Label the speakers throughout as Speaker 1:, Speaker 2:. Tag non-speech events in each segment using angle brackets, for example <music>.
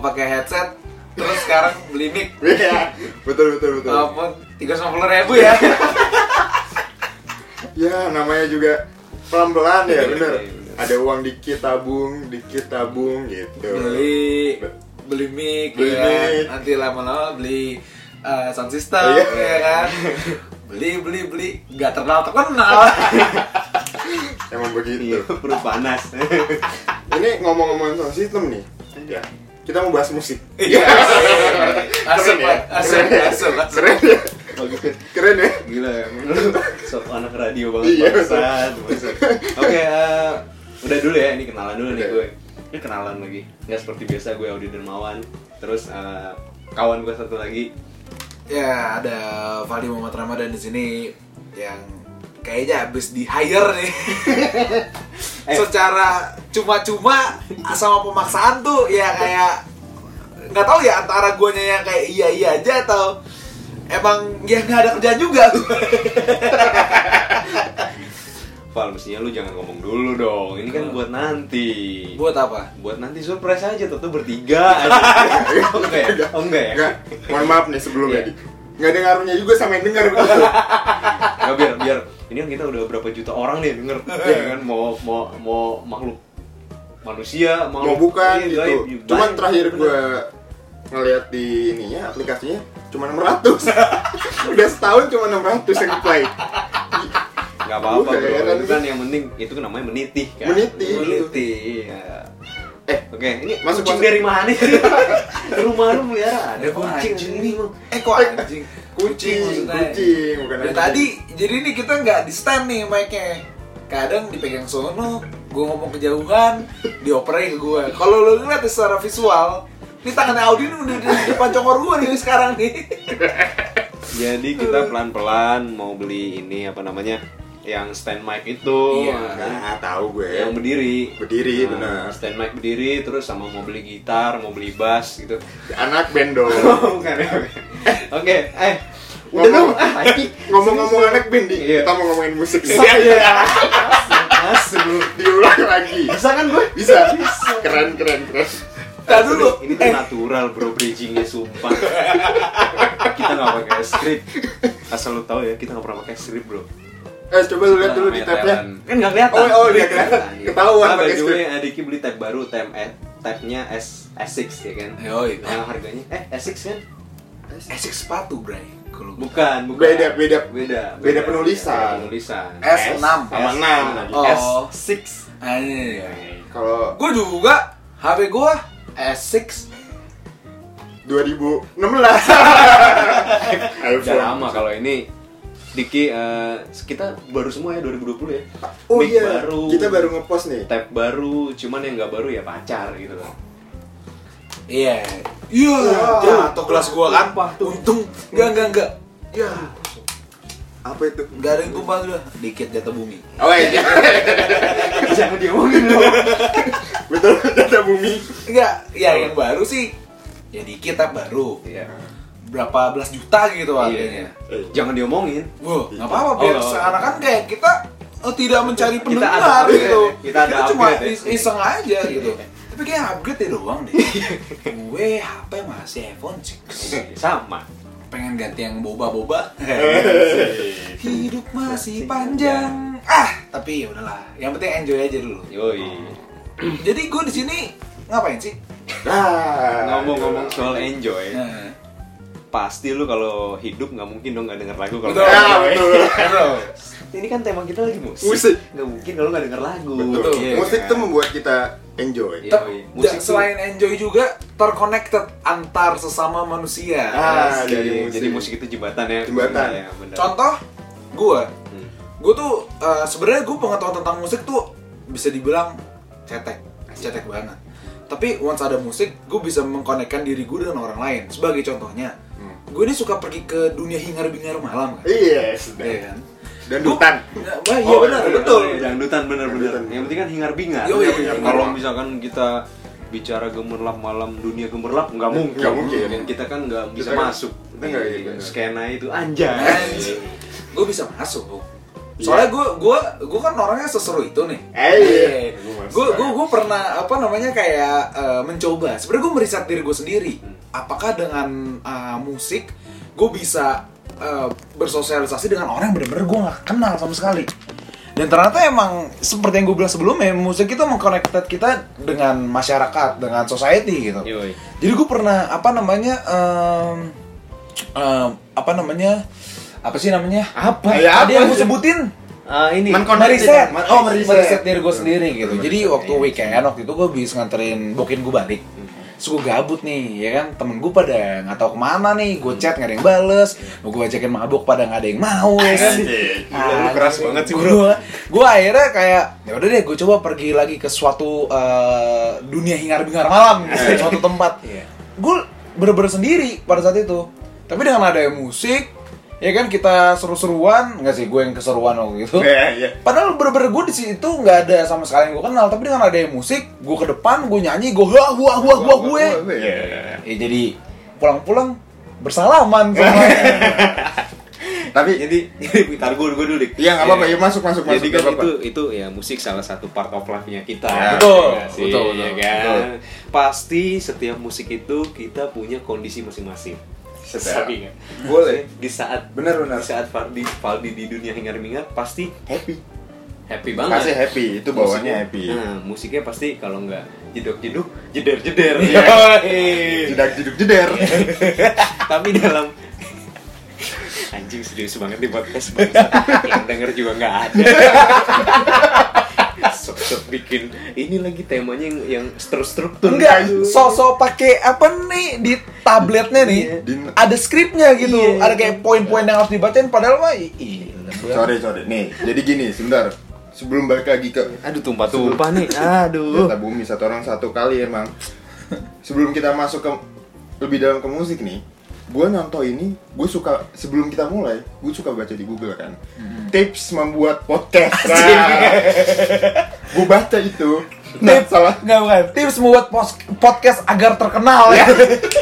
Speaker 1: pakai headset terus sekarang beli mic <laughs>
Speaker 2: Iya, betul betul betul.
Speaker 1: walaupun tiga puluh ribu ya <laughs>
Speaker 2: Ya namanya juga pelan-pelan ya,
Speaker 3: Iya,
Speaker 2: bener.
Speaker 3: iya, bener.
Speaker 2: Ada uang dikit tabung, dikit tabung gitu.
Speaker 1: beli beli mic
Speaker 2: Beli
Speaker 1: ya kan?
Speaker 2: mic.
Speaker 1: nanti lama-lama beli uh, sound system
Speaker 2: Iya.
Speaker 1: ya kan <laughs> beli beli beli nggak terkenal terkenal
Speaker 2: Emang begitu.
Speaker 3: Iya, perut panas.
Speaker 2: Ini ngomong-ngomong soal sistem nih. Ya, kita mau bahas musik.
Speaker 1: iya <laughs>
Speaker 2: Keren ya? Keren ya?
Speaker 1: asuk asuk
Speaker 2: Keren ya?
Speaker 3: Bagus.
Speaker 2: Keren ya?
Speaker 3: Gila ya, sok anak radio banget
Speaker 2: Iya.
Speaker 3: Oke, eh, udah dulu ya, ini kenalan dulu nih gue. Ini kenalan lagi. Nggak seperti biasa gue Audi Dermawan. Terus eh, kawan gue satu lagi.
Speaker 1: ya ada Fadi Muhammad Ramadan di sini yang kayaknya habis di hire nih <laughs>
Speaker 3: Eh.
Speaker 1: secara cuma-cuma sama pemaksaan tuh ya kayak nggak tahu ya antara guanya yang kayak iya iya aja atau emang ya nggak ada kerjaan juga <laughs>
Speaker 3: Val, mestinya lu jangan ngomong dulu dong. Ini kan buat nanti.
Speaker 1: buat apa
Speaker 3: Buat nanti surprise aja, tentu bertiga <laughs> aja. oh enggak ya? Oh enggak ya?
Speaker 2: Enggak, mohon maaf nih sebelumnya.
Speaker 3: Iya.
Speaker 2: Nggak ada ngaruhnya juga sama yang denger. <laughs>
Speaker 3: Nggak, biar biar ini kan kita udah berapa juta orang nih denger ya kan mau mau mau makhluk manusia
Speaker 2: mau
Speaker 3: makhluk
Speaker 2: bukan
Speaker 3: iya,
Speaker 2: gitu.
Speaker 3: gaib,
Speaker 2: Cuman
Speaker 3: gaib,
Speaker 2: terakhir
Speaker 3: bener.
Speaker 2: gue ngeliat di ininya aplikasinya cuma 600. <laughs> Udah setahun cuma 600 yang play.
Speaker 3: nggak apa-apa bro
Speaker 2: kan?
Speaker 3: itu kan yang penting itu kan namanya meniti kan
Speaker 2: Meniti.
Speaker 3: meniti iya.
Speaker 2: Eh,
Speaker 3: oke. ini
Speaker 2: masuk-
Speaker 3: kucing
Speaker 2: masuk.
Speaker 3: dari mana sih? Rumah lu melihara ada kucing ini
Speaker 1: eh kok anjing?
Speaker 2: Kucing,
Speaker 1: maksudnya.
Speaker 2: kucing, bukan anjing.
Speaker 1: tadi jadi ini kita nggak di stand nih mic-nya. Kadang dipegang sono gue ngomong kejauhan dioperin ke gue kalau lo lihat secara visual ini tangannya Audi ini udah di depan congor gue nih sekarang nih. <laughs>
Speaker 3: Jadi kita pelan-pelan mau beli ini apa namanya yang stand mic itu
Speaker 1: Iya.
Speaker 3: kan?
Speaker 2: Nah, tahu gue.
Speaker 3: yang berdiri
Speaker 2: Berdiri,
Speaker 3: Nah,
Speaker 2: benar.
Speaker 3: stand mic berdiri terus sama mau beli gitar mau beli bass gitu
Speaker 2: Anak band dong. <laughs>
Speaker 3: bukan ya oke eh udah dong ah.
Speaker 2: Ngomong-ngomong anak band, Di,
Speaker 3: Iya.
Speaker 2: kita mau ngomongin musik nih. <laughs>
Speaker 3: saya masuk
Speaker 2: Diulang lagi.
Speaker 3: bisa kan gue
Speaker 2: Bisa. Keren, keren, keren.
Speaker 1: Tar dulu
Speaker 3: ini tuh natural bro bridgingnya sumpah <laughs> kita nggak pakai script asal lu tahu ya kita nggak pernah pakai script bro
Speaker 2: Eh, coba lu lihat dulu di tabnya.
Speaker 3: kan nggak kelihatan
Speaker 2: Oh, oh, dia kelihatan. Ketahuan
Speaker 3: ah,
Speaker 2: pakai script.
Speaker 3: way Adiki beli tab baru tab eh, tabnya S S6 ya kan
Speaker 1: Yoi.
Speaker 3: yang harganya eh S6 kan
Speaker 1: Esik sepatu bray kalau
Speaker 3: bukan bukan
Speaker 2: Beda, beda.
Speaker 3: beda
Speaker 2: Beda penulisan.
Speaker 3: Beda penulisan
Speaker 1: S6.
Speaker 2: Sama 6.
Speaker 1: Oh.
Speaker 3: S6
Speaker 1: Anjing.
Speaker 2: Kalau
Speaker 1: gue juga HP gue S6
Speaker 2: 2016. Ayo,
Speaker 3: udah lama kalau ini Diki eh, kita baru semua ya 2020 ya
Speaker 2: Oh
Speaker 3: Mic
Speaker 2: iya,
Speaker 3: baru
Speaker 2: kita baru ngepost nih.
Speaker 3: tab baru cuman yang nggak baru ya pacar gitu loh
Speaker 1: Iya. Iya.
Speaker 2: Wah.
Speaker 1: Jatuh kelas gua kan. Untung enggak enggak enggak. Ya.
Speaker 2: Apa itu?
Speaker 1: Enggak ada yang tumpah udah. Dikit jatuh bumi.
Speaker 2: Oh iya. <laughs>
Speaker 3: jangan diomongin dong
Speaker 2: Betul, data bumi.
Speaker 1: Enggak, ya yang baru sih ya dikit tapi baru.
Speaker 3: iya
Speaker 1: Berapa belas juta gitu harganya.
Speaker 2: Eh,
Speaker 3: jangan diomongin
Speaker 1: Wah, enggak apa-apa biar
Speaker 3: Oh, oh.
Speaker 1: seakan-akan kayak kita eh, tidak mencari
Speaker 3: Kita
Speaker 1: pendengar
Speaker 3: ada upgrade
Speaker 1: gitu.
Speaker 3: ya. Kita ada
Speaker 1: cuma
Speaker 3: ya.
Speaker 1: is- iseng aja gitu. Tapi kayak upgrade ya doang deh. <laughs> Gue HP masih iPhone 6.
Speaker 3: sama
Speaker 1: Pengen ganti yang boba-boba. <laughs> Hidup masih panjang. Ah, tapi ya udahlah. Yang penting enjoy aja dulu.
Speaker 3: yoi
Speaker 1: Jadi gue di sini ngapain sih?
Speaker 2: Ah,
Speaker 3: ngomong-ngomong soal enjoy
Speaker 1: Nah,
Speaker 3: pasti lu kalau hidup nggak mungkin dong nggak denger lagu kalau
Speaker 1: Betul.
Speaker 2: Ah,
Speaker 3: enjoy.
Speaker 2: betul.
Speaker 1: betul. <laughs>
Speaker 3: ini kan tema kita lagi musik
Speaker 2: Musik.
Speaker 3: nggak mungkin kalau nggak denger lagu
Speaker 2: Betul.
Speaker 1: Iya,
Speaker 2: Musik
Speaker 3: kan?
Speaker 2: tuh membuat kita enjoy.
Speaker 3: Iya.
Speaker 1: Ter-
Speaker 3: musik
Speaker 1: dan
Speaker 3: tuh-
Speaker 1: selain enjoy juga terconnected antar sesama manusia.
Speaker 2: Ah,
Speaker 3: Asik.
Speaker 2: dari musik.
Speaker 3: jadi musik itu jembatan ya
Speaker 2: Jembatan.
Speaker 3: ya, bener.
Speaker 1: Contoh, gue,
Speaker 3: Hmm.
Speaker 1: gue tuh eh, sebenarnya gue pengetahuan tentang musik tuh bisa dibilang cetek, cetek banget. Tapi once ada musik, gue bisa mengkonekkan diri gue dengan orang lain. Sebagai contohnya. Gue ini suka pergi ke dunia hingar-bingar malam kan.
Speaker 2: Iya,
Speaker 1: Iya
Speaker 2: sudah.
Speaker 1: kan?
Speaker 2: Dan dutan.
Speaker 1: Wah, iya
Speaker 2: Oh,
Speaker 1: benar,
Speaker 2: iya,
Speaker 1: betul.
Speaker 3: Iya, dangdutan bener-bener
Speaker 2: Dangdutan.
Speaker 3: yang penting kan hingar bingar
Speaker 1: Yo, iya, iya.
Speaker 3: kalau misalkan kita bicara gemerlap malam dunia gemerlap nggak mungkin
Speaker 2: Nggak mungkin.
Speaker 3: Dan kita kan nggak bisa
Speaker 2: Kita
Speaker 3: masuk
Speaker 2: kita nggak, iya,
Speaker 3: skena itu anjay
Speaker 1: Anjing. Gue bisa masuk. Soalnya gue gue gue kan orangnya seseru itu nih.
Speaker 2: Eh, iya.
Speaker 1: Iya. gue gue gue pernah apa namanya kayak eh, mencoba sebenarnya gue meriset diri gue sendiri apakah dengan eh, musik gue bisa eh, bersosialisasi dengan orang yang bener-bener gue nggak kenal sama sekali. Dan ternyata emang seperti yang gue bilang sebelumnya musik itu mengconnected kita dengan masyarakat dengan society gitu.
Speaker 3: Yoi.
Speaker 1: jadi gue pernah apa namanya em, em, apa namanya apa sih namanya?
Speaker 3: Apa?
Speaker 2: Ya,
Speaker 1: tadi yang gue sebutin?
Speaker 3: Ah ini.
Speaker 1: Meriset. Oh meriset. diri gue sendiri gitu. Jadi waktu weekend waktu itu gue bisa nganterin bokin gue balik Terus gue gabut nih, ya kan temen gue pada nggak tahu ke mana nih, gue chat nggak ada yang bales, mau gue ajakin mabuk pada nggak ada yang mau, ya kan?
Speaker 3: Gila, lu keras banget sih, bro.
Speaker 1: Gue, gue akhirnya kayak, ya udah deh, gue coba pergi lagi ke suatu eh, dunia hingar bingar malam, gitu, suatu tempat.
Speaker 3: Iya.
Speaker 1: Gue bener-bener sendiri pada saat itu. Tapi dengan ada musik, ya kan kita seru-seruan, nggak sih gue yang keseruan waktu itu.
Speaker 2: Iya, iya.
Speaker 1: Padahal bener-bener gue di situ nggak ada sama sekali yang gue kenal, tapi dengan ada musik, gue ke depan, gue nyanyi, gue wah wah wah wah gue.
Speaker 2: Iya.
Speaker 1: Ya jadi pulang-pulang bersalaman sama <laughs>
Speaker 2: Tapi
Speaker 3: Jadi jadi tar gue gue dulu dik.
Speaker 2: Iya, nggak apa-apa. Ya, masuk, masuk, masuk.
Speaker 3: Jadi kan
Speaker 2: nggak apa-apa.
Speaker 3: itu itu ya musik salah satu part of life-nya kita.
Speaker 2: Ya,
Speaker 1: betul,
Speaker 3: Ya sih,
Speaker 1: betul, betul,
Speaker 3: ya kan?
Speaker 2: betul.
Speaker 3: Pasti setiap musik itu kita punya kondisi masing-masing. Sabi nggak?
Speaker 2: Boleh.
Speaker 3: Di saat
Speaker 2: Benar, benar.
Speaker 3: Di saat Faldi Faldi di dunia hingar-bingar pasti
Speaker 2: Happy.
Speaker 3: happy banget.
Speaker 2: Pasti happy. Itu bawaannya
Speaker 3: Musiknya-
Speaker 2: happy.
Speaker 3: Nah, musiknya pasti kalau nggak jedok-jeduk, jeder-jeder.
Speaker 2: Jedak jeduk jeder. <laughs>
Speaker 3: Tapi dalam anjing serius banget di podcast bangsa. yang denger juga nggak ada <laughs> sok-sok bikin ini lagi temanya yang yang terstruktur
Speaker 1: Enggak, sosok pakai apa nih di tabletnya nih.
Speaker 2: Di-
Speaker 1: ada skripnya gitu,
Speaker 3: Iya.
Speaker 1: ada kayak poin-poin yang harus dibacain padahal mah
Speaker 2: Sorry, sorry. Nih, jadi gini, sebentar. Sebelum balik lagi ke
Speaker 3: aduh tumpah-tumpah nih aduh <laughs>
Speaker 2: Jatah bumi satu orang satu kali emang. Sebelum kita masuk ke lebih dalam ke musik nih, gue nonton ini, gue suka sebelum kita mulai, gue suka baca di Google kan, tips membuat podcast. <laughs> Nah, gue baca itu. Nah, salah.
Speaker 1: Enggak bukan, tips membuat pos- podcast agar terkenal ya. <laughs>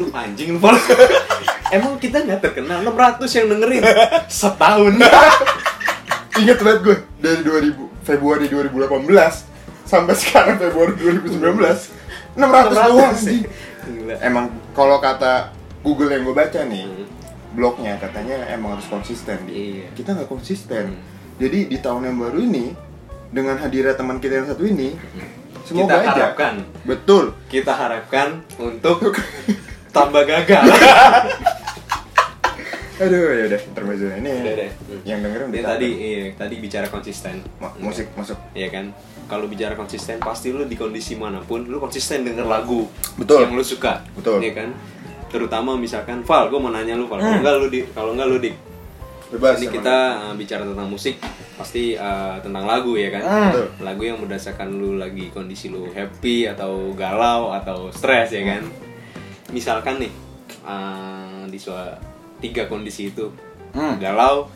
Speaker 3: lu anjing lu <laughs> emang kita nggak terkenal 600 yang dengerin setahun <laughs>
Speaker 2: Ingat banget gue dari 2000 Februari 2018 sampai sekarang Februari 2019 600 doang sih.
Speaker 3: Gila.
Speaker 2: Emang kalau kata Google yang gue baca nih,
Speaker 3: Hmm.
Speaker 2: blognya katanya emang harus konsisten.
Speaker 3: Iya.
Speaker 2: Kita nggak konsisten.
Speaker 3: Hmm.
Speaker 2: Jadi di tahun yang baru ini dengan hadirnya teman kita yang satu ini,
Speaker 3: kita
Speaker 2: semoga aja.
Speaker 3: harapkan
Speaker 2: Betul.
Speaker 3: kita harapkan untuk tambah gagal <laughs>
Speaker 2: Aduh ya udah intermezzo ini.
Speaker 3: Udah deh.
Speaker 2: Yang dengerin udah
Speaker 3: tadi iya, tadi bicara konsisten
Speaker 2: Ma- musik masuk.
Speaker 3: Iya kan kalau bicara konsisten pasti lu di kondisi mana pun lu konsisten denger lagu
Speaker 2: Betul.
Speaker 3: yang lu suka
Speaker 2: Betul.
Speaker 3: Iya kan terutama misalkan Val gue mau nanya lu Val kalau enggak lu di kalau enggak lu dik
Speaker 2: Bebas.
Speaker 3: ini kita uh, bicara tentang musik pasti uh, tentang lagu ya kan
Speaker 1: Hmm.
Speaker 3: Lagu yang berdasarkan lu lagi kondisi lu happy atau galau atau stres ya kan misalkan nih uh, di sua tiga kondisi itu
Speaker 1: Hmm.
Speaker 3: galau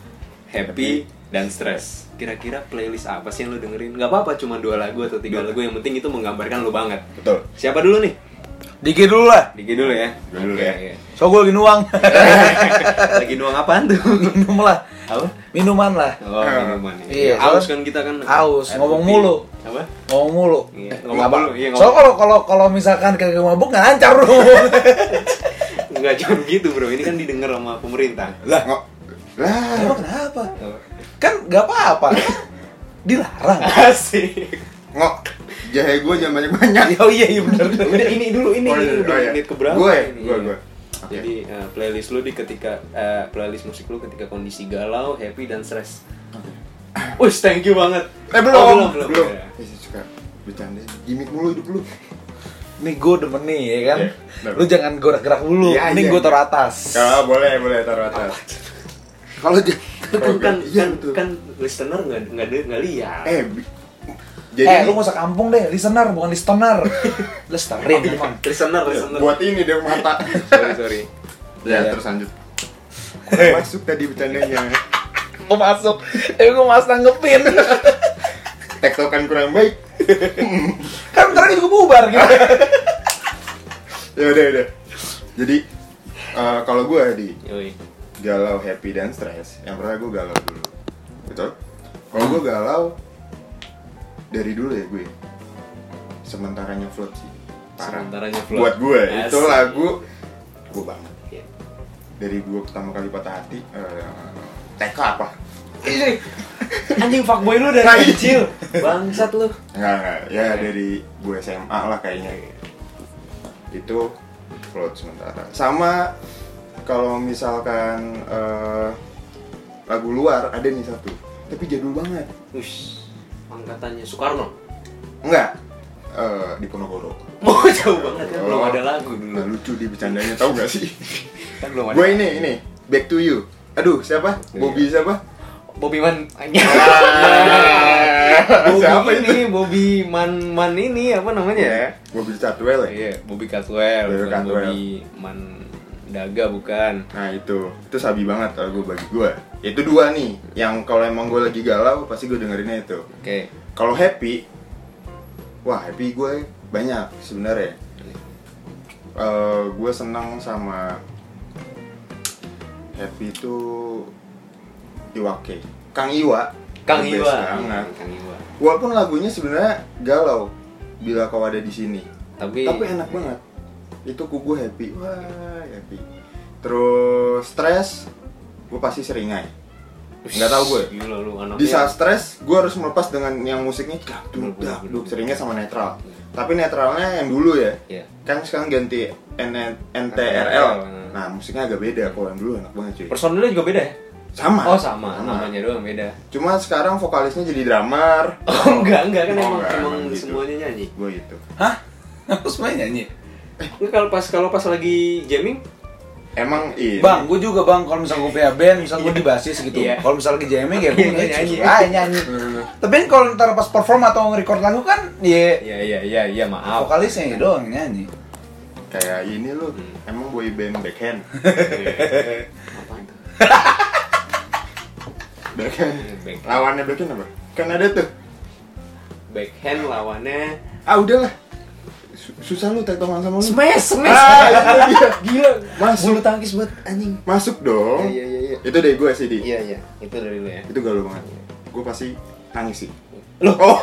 Speaker 3: happy dan stres kira-kira playlist apa sih yang lu dengerin? Nggak apa-apa cuma dua lagu atau tiga lagu yang penting itu menggambarkan lu banget.
Speaker 2: Betul.
Speaker 3: siapa dulu nih
Speaker 1: Dikit dulu lah.
Speaker 3: Digi dulu ya
Speaker 2: Dulu
Speaker 3: Oke,
Speaker 2: ya.
Speaker 1: So gue lagi nuang. <laughs>
Speaker 3: lagi nuang apaan tuh
Speaker 1: Minum lah.
Speaker 3: apa
Speaker 1: Minuman lah.
Speaker 3: Oh, minuman.
Speaker 1: Iya,
Speaker 3: Iya, aus kan kita kan.
Speaker 1: Aus, ngomong mulu.
Speaker 3: Apa?
Speaker 1: Ngomong mulu.
Speaker 3: Iya, ngomong mulu,
Speaker 1: apa-
Speaker 3: iya, ngomong.
Speaker 1: kalau kalau kalau misalkan kagak mabuk nggak lancar lu. <laughs>
Speaker 3: Enggak jangan gitu, Bro. Ini kan didengar sama pemerintah.
Speaker 2: Lah, nggak. Lah,
Speaker 1: Emang kenapa? Kan nggak apa-apa. Dilarang. <laughs>
Speaker 3: Asik.
Speaker 2: ngok. Jahe gue jangan banyak-banyak. <laughs>
Speaker 1: Oh iya iya benar. <laughs>
Speaker 3: Udah ini dulu ini,
Speaker 2: Oh,
Speaker 3: ini
Speaker 2: iya,
Speaker 3: udah
Speaker 2: oh, iya.
Speaker 3: menit keberapa
Speaker 2: Gue,
Speaker 3: ini?
Speaker 2: gue, gue.
Speaker 3: Jadi eh, playlist lu di ketika eh, playlist musik lu ketika kondisi galau, happy dan stres. Wih, thank you banget.
Speaker 2: Eh belum,
Speaker 3: Oh,
Speaker 2: belum,
Speaker 3: belum.
Speaker 2: belum.
Speaker 3: Ya.
Speaker 2: Eh, suka bercanda gimmick mulu hidup lu.
Speaker 1: Nih gue demen nih ya kan.
Speaker 2: Iya, benar.
Speaker 1: Lu jangan gerak-gerak dulu.
Speaker 2: Iya,
Speaker 1: Ini
Speaker 2: iya.
Speaker 1: gue taruh atas.
Speaker 2: Kalau boleh, boleh taruh atas. Kalau dia
Speaker 3: Kan kan <laughs>
Speaker 2: iya,
Speaker 3: kan,
Speaker 2: betul.
Speaker 3: kan listener nggak nggak nggak lihat.
Speaker 2: eh bi-
Speaker 1: eh,
Speaker 2: jadi
Speaker 1: lu gak usah kampung deh, listener bukan listener. <laughs> Listerin emang.
Speaker 3: listener, listener.
Speaker 2: buat ini dia mata. <laughs>
Speaker 3: sorry, sorry.
Speaker 2: ya,
Speaker 1: Iya.
Speaker 2: terus lanjut. Kurang masuk tadi bercandanya.
Speaker 1: Gue masuk, tapi gue mas nanggepin. <laughs>
Speaker 2: Tektokan kurang baik.
Speaker 1: kan ntar juga bubar gitu.
Speaker 2: Ya udah, udah. Jadi eh, kalau gue di
Speaker 3: Yoi.
Speaker 2: galau, happy dan stres, yang pertama gue galau dulu. Betul? Kalau gue galau dari dulu ya gue. sementaranya float sih parah
Speaker 3: Sementaranya Float.
Speaker 2: buat gue itu
Speaker 3: Asik.
Speaker 2: lagu gue banget
Speaker 3: Iya.
Speaker 2: dari gue pertama kali patah hati eh, TK apa
Speaker 3: Ih, Anjing fuckboy lu dari
Speaker 2: Nah, iya.
Speaker 3: kecil. Bangsat lu.
Speaker 2: Enggak, enggak. Ya dari gue SMA lah kayaknya. Itu float sementara. Sama kalau misalkan eh, lagu luar ada nih satu, tapi jadul banget.
Speaker 3: Ush, angkatannya Soekarno.
Speaker 2: Enggak. Eh, di Ponorogo.
Speaker 3: Mau <laughs> jauh banget kan belum
Speaker 2: Oh,
Speaker 3: ada lagu dulu.
Speaker 2: Nggak lucu di bercandanya tahu gak sih? <laughs>
Speaker 3: Kan belum ada.
Speaker 2: gue ini ini Back to You. Aduh, siapa?
Speaker 3: Iya.
Speaker 2: Bobby siapa?
Speaker 3: Bobby Man.
Speaker 2: Ah, <laughs>
Speaker 3: Bobby
Speaker 2: siapa itu?
Speaker 3: ini, Bobby Man Man ini apa namanya ya?
Speaker 2: Bobby Catwell ya?
Speaker 3: Iya, Bobby Catwell,
Speaker 2: Bobby Catwell.
Speaker 3: Bobby Man Daga bukan.
Speaker 2: Nah itu, itu sabi banget kalau gue bagi gue. Itu dua nih, yang kalau emang gue lagi galau pasti gue dengerinnya itu.
Speaker 3: Oke.
Speaker 2: Kalau happy, wah happy gue banyak sebenarnya. Eh, gue senang sama happy itu Iwake, Kang Iwa.
Speaker 3: Kang Iwa.
Speaker 2: banget.
Speaker 3: Kang Iwa.
Speaker 2: Walaupun lagunya sebenarnya galau, bila kau ada di sini.
Speaker 3: Tapi,
Speaker 2: Tapi enak banget. Itu ku gue happy, wah happy. Terus stres, gue pasti seringai. Nggak tahu gue.
Speaker 3: Gila lu.
Speaker 2: Di saat stres, gue harus melepas dengan yang musiknya duk
Speaker 3: bener.
Speaker 2: seringnya sama netral. Tapi netralnya yang dulu ya.
Speaker 3: Iya.
Speaker 2: Kan sekarang ganti N- NTRL. Nah, musiknya agak beda. Kalau yang dulu enak banget cuy.
Speaker 3: Personilnya juga beda ya?
Speaker 2: Sama.
Speaker 3: Oh sama, namanya doang beda.
Speaker 2: Cuma sekarang vokalisnya jadi drummer.
Speaker 3: Oh enggak, enggak kan
Speaker 2: Oh,
Speaker 3: emang
Speaker 2: enggak,
Speaker 3: emang
Speaker 2: emang gitu.
Speaker 3: semuanya nyanyi.
Speaker 2: Gue itu.
Speaker 1: Hah? Apa semuanya nyanyi?
Speaker 3: Lu kalau pas kalau pas lagi jamming,
Speaker 2: Emang ini.
Speaker 1: Bang, gue juga bang, kalau misalnya gue punya band, misalnya gue di basis gitu
Speaker 3: Iya.
Speaker 1: Kalau misalnya lagi jamming ya gue
Speaker 3: Iya,
Speaker 1: nyanyi,
Speaker 3: nyanyi.
Speaker 1: ah nyanyi Tapi kan kalau ntar pas perform atau nge-record lagu kan, ya
Speaker 3: iya iya iya iya maaf.
Speaker 1: vokalisnya ya doang nyanyi
Speaker 2: Kayak ini lu.
Speaker 3: Hmm.
Speaker 2: Emang boy band backhand.
Speaker 3: Apa <laughs> itu?
Speaker 2: backhand.
Speaker 3: Backhand.
Speaker 2: Lawannya backhand apa? Kan ada tuh.
Speaker 3: Backhand lawannya
Speaker 2: Ah udahlah. Su- Susah lu tektokan sama lu.
Speaker 3: smash smash.
Speaker 2: Ah, itu dia. <laughs>
Speaker 3: Gila.
Speaker 2: Masuk.
Speaker 3: Bulu tangkis buat anjing.
Speaker 2: Masuk dong.
Speaker 3: Iya iya iya.
Speaker 2: Itu dari gue sih di.
Speaker 3: Iya iya, itu dari lu ya.
Speaker 2: Itu galau banget. Gue pasti nangis sih.
Speaker 3: Loh,
Speaker 2: Oh.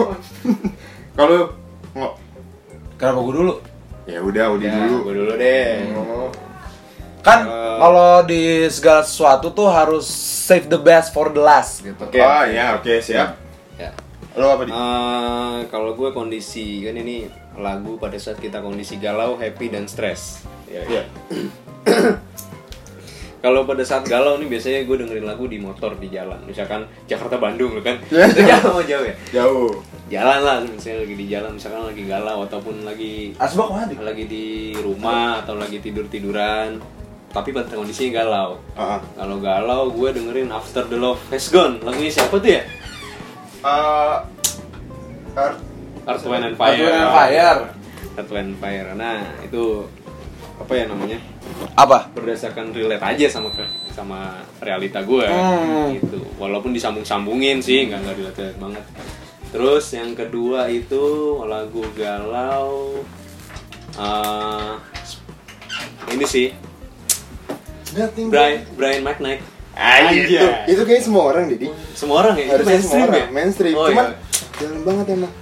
Speaker 2: <laughs> Kalau nggak
Speaker 1: Kenapa gue dulu?
Speaker 2: ya udah udah
Speaker 3: Ya,
Speaker 2: dulu.
Speaker 3: gua dulu deh.
Speaker 2: Oh.
Speaker 1: Kan
Speaker 3: Eh.
Speaker 1: kalau di segala sesuatu tuh harus save the best for the last gitu
Speaker 3: Oke.
Speaker 2: Oh ya oke siap.
Speaker 3: Ya.
Speaker 2: Lo apa di?
Speaker 3: Eh, kalau gue kondisi kan ini lagu pada saat kita kondisi galau, happy dan stres. Ya,
Speaker 2: Iya. <clears throat>
Speaker 3: Kalau pada saat galau nih biasanya gue dengerin lagu di motor di jalan. Misalkan Jakarta Bandung kan. <laughs>
Speaker 2: Ya, <laughs>
Speaker 3: jauh jauh ya.
Speaker 2: Jauh.
Speaker 3: Jalan lah misalnya lagi di jalan misalkan lagi galau ataupun lagi
Speaker 1: Asbak mana
Speaker 3: lagi di rumah atau lagi tidur-tiduran. Tapi pada kondisinya galau.
Speaker 2: Ah, ah.
Speaker 3: Kalau galau gue dengerin After the Love Has Gone. Lagunya siapa tuh ya?
Speaker 2: Eh, Earth
Speaker 3: Wind and Fire.
Speaker 1: Earth, Wind and Fire.
Speaker 3: Earth, Wind and Fire. Nah, itu apa ya namanya?
Speaker 1: Apa?
Speaker 3: Berdasarkan relate aja sama sama realita gue
Speaker 1: Hmm.
Speaker 3: gitu. Walaupun disambung-sambungin sih, nggak nggak relate banget. Terus yang kedua itu lagu galau eh, ini sih
Speaker 2: Nothing
Speaker 3: Brian Brian McKnight.
Speaker 2: Ah, itu,
Speaker 3: Anjay.
Speaker 2: itu kayak semua orang jadi
Speaker 3: Semua orang ya? Itu
Speaker 2: harusnya semua orang
Speaker 3: ya?
Speaker 2: mainstream.
Speaker 3: Oh,
Speaker 2: Cuman
Speaker 3: iya.
Speaker 2: jalan banget emang.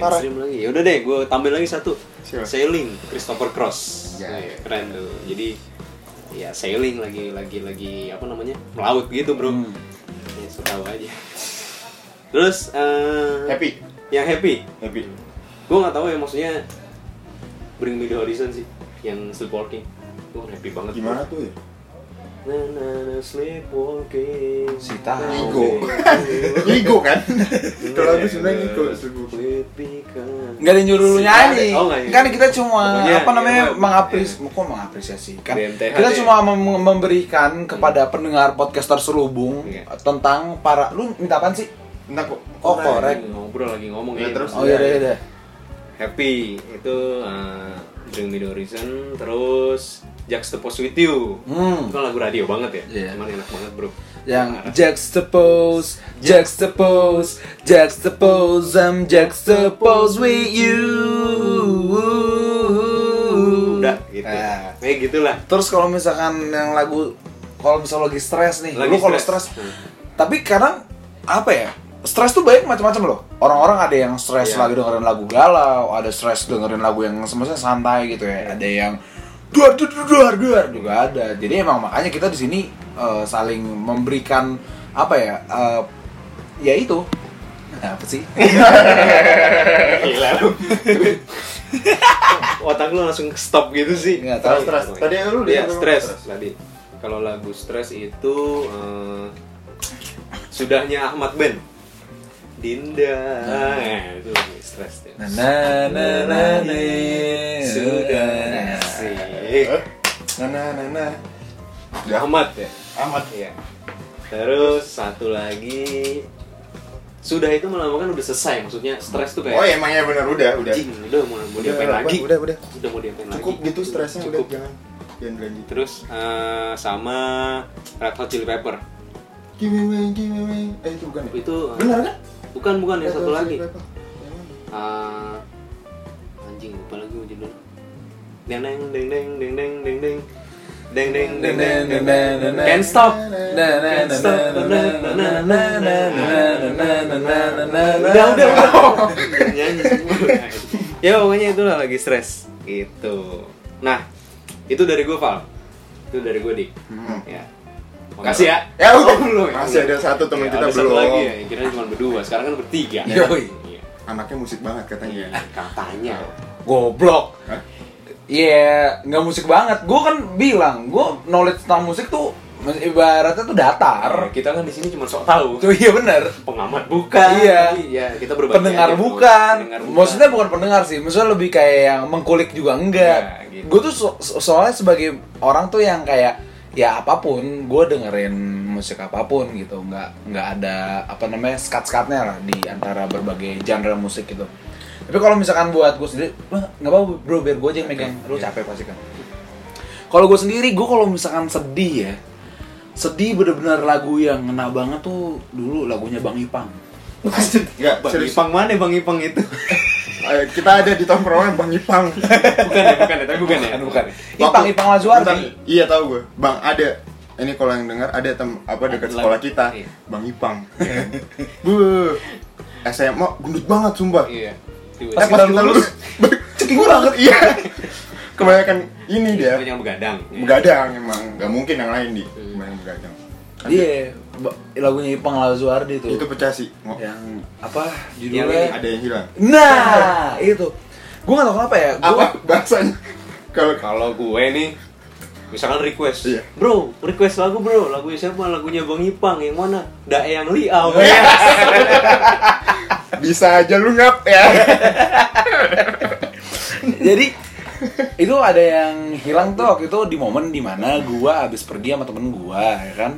Speaker 3: Mainstream lagi. Ya udah deh, gue tampil lagi satu.
Speaker 2: Siapa?
Speaker 3: Sailing, Christopher Cross.
Speaker 2: Ya,
Speaker 3: Nah,
Speaker 2: ya.
Speaker 3: Keren tuh. Jadi ya sailing lagi lagi lagi apa namanya melaut gitu bro.
Speaker 1: Hmm.
Speaker 3: Ya, so tahu aja. Terus eh,
Speaker 2: Happy.
Speaker 3: Yang happy.
Speaker 2: Happy.
Speaker 3: Gue nggak tahu ya maksudnya Bring Me The Horizon sih. Yang sleepwalking. Gue happy banget.
Speaker 2: Gimana tuh ya?
Speaker 3: Sleepwalking.
Speaker 1: Si tahu.
Speaker 2: Igo. <laughs> Igo kan? Itu lagu sebenarnya Igo.
Speaker 1: Nggak ada yang nyuruh nyanyi.
Speaker 3: Oh, iya.
Speaker 1: kan kita cuma
Speaker 3: Pokoknya,
Speaker 1: apa namanya
Speaker 3: iya,
Speaker 1: mengapres, kok mengapresiasi kan?
Speaker 3: BMTH
Speaker 1: kita cuma mem- memberikan kepada pendengar podcaster serubung
Speaker 3: Iya.
Speaker 1: tentang para lu minta apaan sih?
Speaker 2: Entah kok.
Speaker 1: Oh, korek.
Speaker 3: Ngobrol lagi ngomong
Speaker 2: Ya, terus?
Speaker 1: Oh iya iya iya.
Speaker 3: Happy itu uh, Bring Me The Horizon terus Juxtapose With You
Speaker 1: Hmm.
Speaker 3: itu kan lagu radio banget ya
Speaker 1: Iya.
Speaker 3: cuman enak banget bro
Speaker 1: Yang
Speaker 3: Parah.
Speaker 1: juxtapose, juxtapose, juxtapose, I'm juxtapose with you.
Speaker 3: udah gitu
Speaker 1: Nah.
Speaker 3: kayak gitulah
Speaker 1: Terus kalau misalkan yang lagu kalau misalnya lagi stres nih,
Speaker 3: Lagi
Speaker 1: lu kalau
Speaker 3: stres. Hmm.
Speaker 1: Tapi kadang apa ya? stres tuh banyak macam-macam loh. Orang-orang ada yang stres
Speaker 2: Iya.
Speaker 1: lagi dengerin lagu galau, ada stres dengerin lagu yang semestinya santai gitu ya. Ada yang duar duar duar juga ada. Jadi emang makanya kita di sini eh, saling memberikan apa ya? eh, ya itu apa sih?
Speaker 3: Gila lu. Otak lu langsung stop gitu sih.
Speaker 1: Nggak tahu.
Speaker 2: Stres. Tadi lu dia
Speaker 3: stres tadi. Kalau lagu stres itu eh, sudahnya Ahmad Ben. Dinda. Eh, itu stres ya.
Speaker 1: Na na na na na.
Speaker 3: Sudah sih.
Speaker 2: Nah, nah, nah, nah.
Speaker 3: Ahmad ya.
Speaker 2: Ahmad.
Speaker 3: Iya. Terus satu lagi sudah itu melambangkan udah selesai maksudnya stres tuh kayak
Speaker 2: Oh, emang ya benar udah, udah.
Speaker 3: anjing udah mau mau diapain
Speaker 2: Udah,
Speaker 3: lagi
Speaker 2: udah, udah.
Speaker 3: udah mau diapain lagi
Speaker 2: Cukup gitu stresnya udah
Speaker 3: Cukup.
Speaker 2: jangan jangan berlanjut.
Speaker 3: terus eh, sama Red Hot Chili Pepper
Speaker 2: Give me away, give me away. Eh itu bukan ya?
Speaker 3: itu eh,
Speaker 2: Benar kan?
Speaker 3: Bukan bukan yang satu
Speaker 2: Atau
Speaker 3: lagi.
Speaker 2: Chili Pepper? Yang mana?
Speaker 3: Eh, anjing lupa lagi judulnya. Deng deng deng deng deng deng deng deng. Deng deng deng deng deng deng can't stop. Can't stop. udah udah udah. Nyanyi semua. Ya pokoknya itulah lagi stres. Gitu. Nah itu dari gue Val. Itu dari gue dik.
Speaker 2: Hmm.
Speaker 3: ya makasih ya
Speaker 2: Ya udah.
Speaker 3: Oh, belum ya?
Speaker 2: Masih ada satu teman
Speaker 3: Ya,
Speaker 2: kita
Speaker 3: ada satu
Speaker 2: belum.
Speaker 3: lagi ya kira cuma berdua sekarang kan bertiga
Speaker 1: Yoi.
Speaker 3: Iya.
Speaker 2: Anaknya musik banget katanya.
Speaker 3: katanya
Speaker 1: Goblok.
Speaker 2: Hah?
Speaker 1: Iya, nggak musik banget. Gue kan bilang, gue knowledge tentang musik tuh ibaratnya tuh datar.
Speaker 3: kita kan di sini cuma sok tahu
Speaker 1: Tuh iya bener.
Speaker 3: pengamat bukan
Speaker 1: Iya.
Speaker 3: tapi ya kita berbagi
Speaker 1: pendengar
Speaker 3: aja,
Speaker 1: bukan.
Speaker 3: Pendengar bukan.
Speaker 1: Maksudnya bukan pendengar sih. Maksudnya lebih kayak yang mengkulik juga enggak.
Speaker 3: Ya, gitu.
Speaker 1: Gue tuh so- so- soalnya sebagai orang tuh yang kayak ya apa pun, gue dengerin musik apa pun gitu. Nggak nggak ada apa namanya skat-skatnya lah di antara berbagai genre musik gitu. Tapi kalau misalkan buat gue sendiri, "Wah, nggak apa bro, biar gue aja yang megang. Lu
Speaker 3: Iya.
Speaker 1: capek pasti kan. Kalau gue sendiri, gue kalau misalkan sedih ya, sedih bener-bener lagu yang ngena banget tuh dulu lagunya Bang Ipang.
Speaker 2: Enggak,
Speaker 3: Bang
Speaker 2: serius.
Speaker 3: Ipang mana Bang Ipang itu? <laughs>
Speaker 2: Eh, kita ada di tongkrongan Bang Ipang.
Speaker 3: bukan ya, bukan ya, tapi bukan ya.
Speaker 1: Bukan, bukan. Ipang, Ipang Lazuardi.
Speaker 2: Iya tahu gue. Bang ada. Ini kalau yang dengar ada tem apa dekat sekolah kita,
Speaker 3: Iya.
Speaker 2: Bang Ipang. Bu, SMA gendut banget sumpah.
Speaker 3: Iya.
Speaker 2: Eh, pas kita lulus, <laughs> ceking banget. Iya. Kebanyakan ini dia.
Speaker 3: Banyak yang begadang.
Speaker 2: Begadang emang, nggak mungkin yang lain di. Kebanyakan begadang.
Speaker 1: Iya, lagunya Ipang Lazuardi tuh.
Speaker 2: Itu pecah sih.
Speaker 1: Yang apa
Speaker 3: Yang
Speaker 1: judulnya?
Speaker 2: Ada yang hilang.
Speaker 1: Nah, <laughs> itu. Gue gak tau kenapa ya. Gua,
Speaker 2: Apa bahasanya? Kalau
Speaker 3: Kalau gue nih misalkan request,
Speaker 2: Iya.
Speaker 3: bro, request lagu bro, lagu siapa? Lagunya Bang Ipang, yang mana? Dae yang Liau. <laughs>
Speaker 2: bisa aja lu ngap ya. <laughs>
Speaker 1: jadi itu ada yang hilang tuh waktu itu di momen di mana gua habis pergi sama temen gua ya kan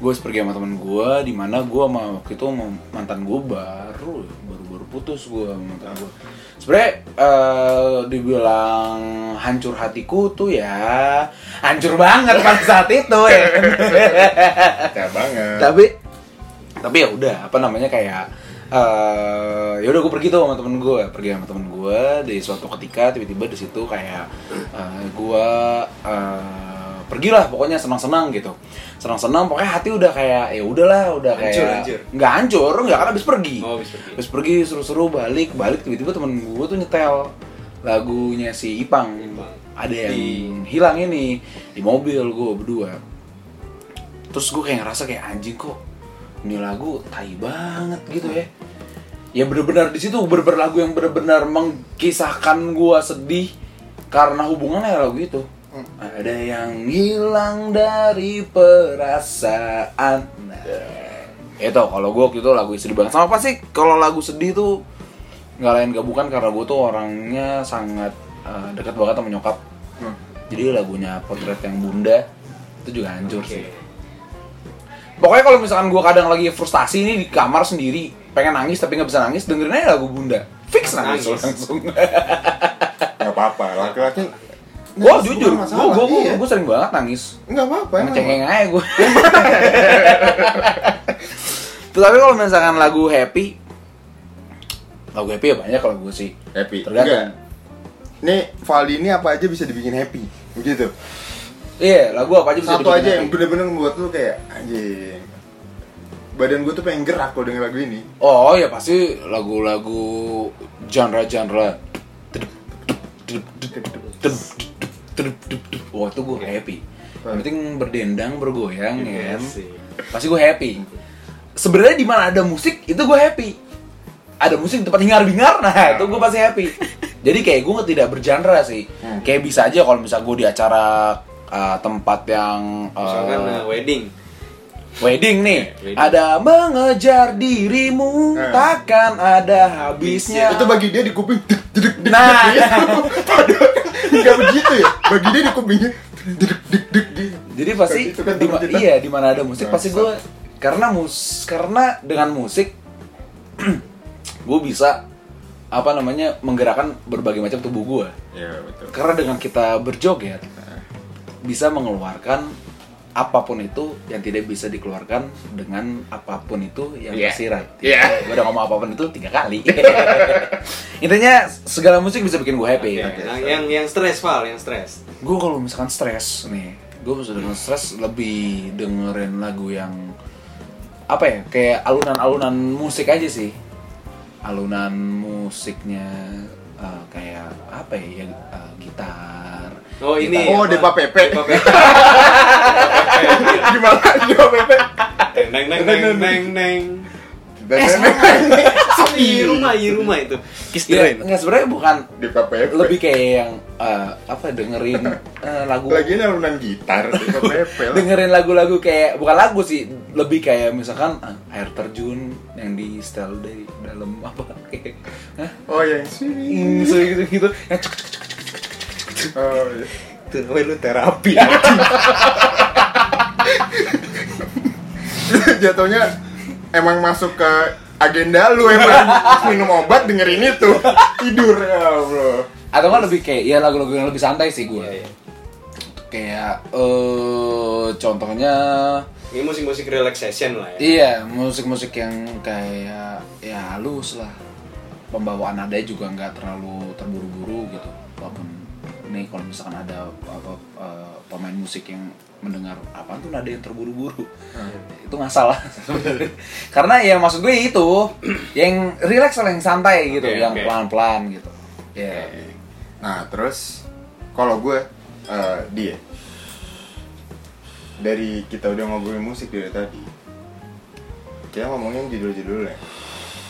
Speaker 1: gue pergi sama temen gua di mana gua sama waktu itu sama mantan gua baru baru baru putus gua sama mantan gua sebenarnya eh, dibilang hancur hatiku tuh ya hancur banget pada saat itu ya? <laughs>
Speaker 2: Ya banget.
Speaker 1: tapi tapi ya udah apa namanya kayak eh ya udah gue pergi tuh sama temen gue pergi sama temen gue di suatu ketika tiba-tiba di situ kayak eh, gue eh, pergilah pokoknya senang-senang gitu. Senang-senang pokoknya hati udah kayak ya udahlah udah kayak
Speaker 3: Hancur, hancur.
Speaker 1: nggak hancur nggak kan habis pergi.
Speaker 3: Oh, habis pergi.
Speaker 1: habis pergi seru-seru balik. Balik tiba-tiba temen gue tuh nyetel lagunya si Ipang,
Speaker 3: Ipang.
Speaker 1: ada yang
Speaker 3: Di-
Speaker 1: hilang ini di mobil gue berdua. Terus gue kayak ngerasa kayak anjing kok ini lagu tai banget gitu ya. Ya bener-bener di situ bener-bener lagu yang bener-bener mengkisahkan gue sedih karena hubungannya lagu itu ada yang hilang dari perasaan nah, itu kalau gue waktu itu lagu sedih banget sama apa sih kalau lagu sedih tuh nggak lain gak bukan karena gue tuh orangnya sangat eh, dekat banget sama nyokap
Speaker 2: Hmm.
Speaker 1: jadi lagunya potret yang bunda itu juga hancur
Speaker 3: Oke.
Speaker 1: sih pokoknya kalau misalkan gue kadang lagi frustasi nih di kamar sendiri pengen nangis tapi nggak bisa nangis dengerin aja lagu bunda fix nangis,
Speaker 3: Nangis.
Speaker 1: langsung
Speaker 2: Nggak apa-apa. Laki-laki
Speaker 1: gue
Speaker 2: nangis
Speaker 1: jujur gue gue
Speaker 2: iya.
Speaker 1: gue sering banget nangis
Speaker 2: Nggak apa-apa. emang.
Speaker 1: ngecengeng aja gue <laughs> tapi kalau misalkan lagu happy lagu happy ya banyak kalau gue sih
Speaker 2: Happy.
Speaker 1: Tergantung.
Speaker 2: Enggak. Nih, Valdi ini apa aja bisa dibikin happy. Begitu.
Speaker 1: iya lagu apa aja bisa
Speaker 2: Satu
Speaker 1: dibikin
Speaker 2: aja yang
Speaker 1: happy.
Speaker 2: bener-bener membuat lu kayak anjing. badan gue tuh pengen gerak kalau denger lagu ini
Speaker 1: Oh ya pasti lagu-lagu genre-genre. Wah itu gue happy. Yang penting berdendang, bergoyang, ya kan. Pasti gue happy. Sebenarnya di mana ada musik itu gue happy. Ada musik di tempat hingar-bingar, nah itu gue pasti happy. Jadi kayak gue tidak bergenre sih. Kayak bisa aja kalau misal gue di acara uh, tempat yang uh,
Speaker 3: Misalkan uh, wedding.
Speaker 1: Wedding nih,
Speaker 3: Wedding.
Speaker 1: ada mengejar dirimu,
Speaker 2: Eh.
Speaker 1: takkan ada habisnya.
Speaker 2: itu bagi dia di kuping dek,
Speaker 1: Nah. <laughs>
Speaker 2: nggak begitu ya? Bagi dia di kupingnya dek, dek.
Speaker 1: Jadi pasti
Speaker 2: kan
Speaker 1: iya di mana ada musik pasti gue karena mus karena dengan musik <clears throat> gue bisa apa namanya menggerakkan berbagai macam tubuh gue.
Speaker 2: ya betul.
Speaker 1: Karena dengan kita berjoget bisa mengeluarkan apa pun itu yang tidak bisa dikeluarkan dengan apa pun itu yang
Speaker 2: Iya.
Speaker 1: tersirat.
Speaker 2: Iya.
Speaker 1: Gue udah ngomong apa pun itu tiga kali. <laughs> Intinya segala musik bisa bikin gue happy.
Speaker 3: Oke, nah, yang yang stres Val, yang stres.
Speaker 1: Gue kalau misalkan stres nih, gue bisa dengan stres lebih dengerin lagu yang apa ya, kayak alunan-alunan musik aja sih. Alunan musiknya eh, kayak apa ya, ya eh, gitar.
Speaker 3: Oh ini.
Speaker 2: Oh? Depa Pepe.
Speaker 3: Depa Pepe. <laughs>
Speaker 2: gimana dia Pepe
Speaker 3: Neng neng neng neng neng neng.
Speaker 1: Eh,
Speaker 3: Di rumah, di rumah itu. Kiss the
Speaker 1: Ya,
Speaker 3: rain.
Speaker 1: sebenarnya bukan
Speaker 2: Depa Pepe
Speaker 1: lebih kayak yang eh, apa dengerin eh, lagu
Speaker 2: lagi ini alunan gitar Depa <laughs> Pepe
Speaker 1: dengerin lagu-lagu kayak bukan lagu sih lebih kayak misalkan eh, air terjun yang di style dari dalam apa kayak hah?
Speaker 2: oh yang sini
Speaker 1: Hmm, gitu gitu yang cek cek cek cek
Speaker 2: oh iya.
Speaker 3: Itu lu terapi. <laughs>
Speaker 2: jatuhnya emang masuk ke agenda lu emang minum obat dengerin itu tidur ya Allah
Speaker 1: atau kan lebih kayak ya lagu-lagu yang lebih santai sih gue
Speaker 3: Iya, iya.
Speaker 1: kayak eh contohnya
Speaker 3: Ini musik-musik relaxation lah ya.
Speaker 1: iya musik-musik yang kayak ya halus lah pembawaan nadanya juga nggak terlalu terburu-buru gitu walaupun ini kalau misalkan ada apa eh, pemain musik yang mendengar apa tuh nada yang terburu-buru? Itu nggak salah <laughs> karena ya maksud gue itu yang relax lah yang santai gitu
Speaker 3: Oke,
Speaker 1: yang pelan-pelan gitu. Ya.
Speaker 2: Nah terus kalau gue eh, dia dari kita udah ngobrolin musik dari tadi kita ngomongin judul-judulnya.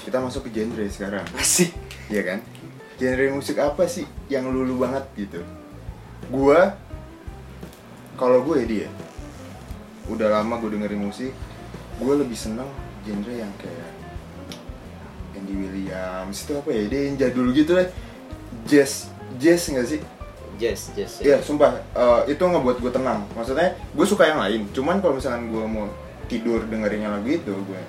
Speaker 2: Kita masuk ke genre sekarang.
Speaker 1: Asik.
Speaker 2: Iya kan? Genre musik apa sih yang lulu banget gitu? Gua kalau gue dia udah lama gue dengerin musik, gue lebih seneng genre yang kayak Andy Williams itu apa ya? Dia yang jadul gitu lah. Jazz, jazz nggak sih?
Speaker 3: Jazz, jazz.
Speaker 2: Iya, sumpah eh, itu ngebuat gue tenang. Maksudnya gue suka yang lain. Cuman kalau misalkan gue mau tidur dengerinnya lagu itu, gue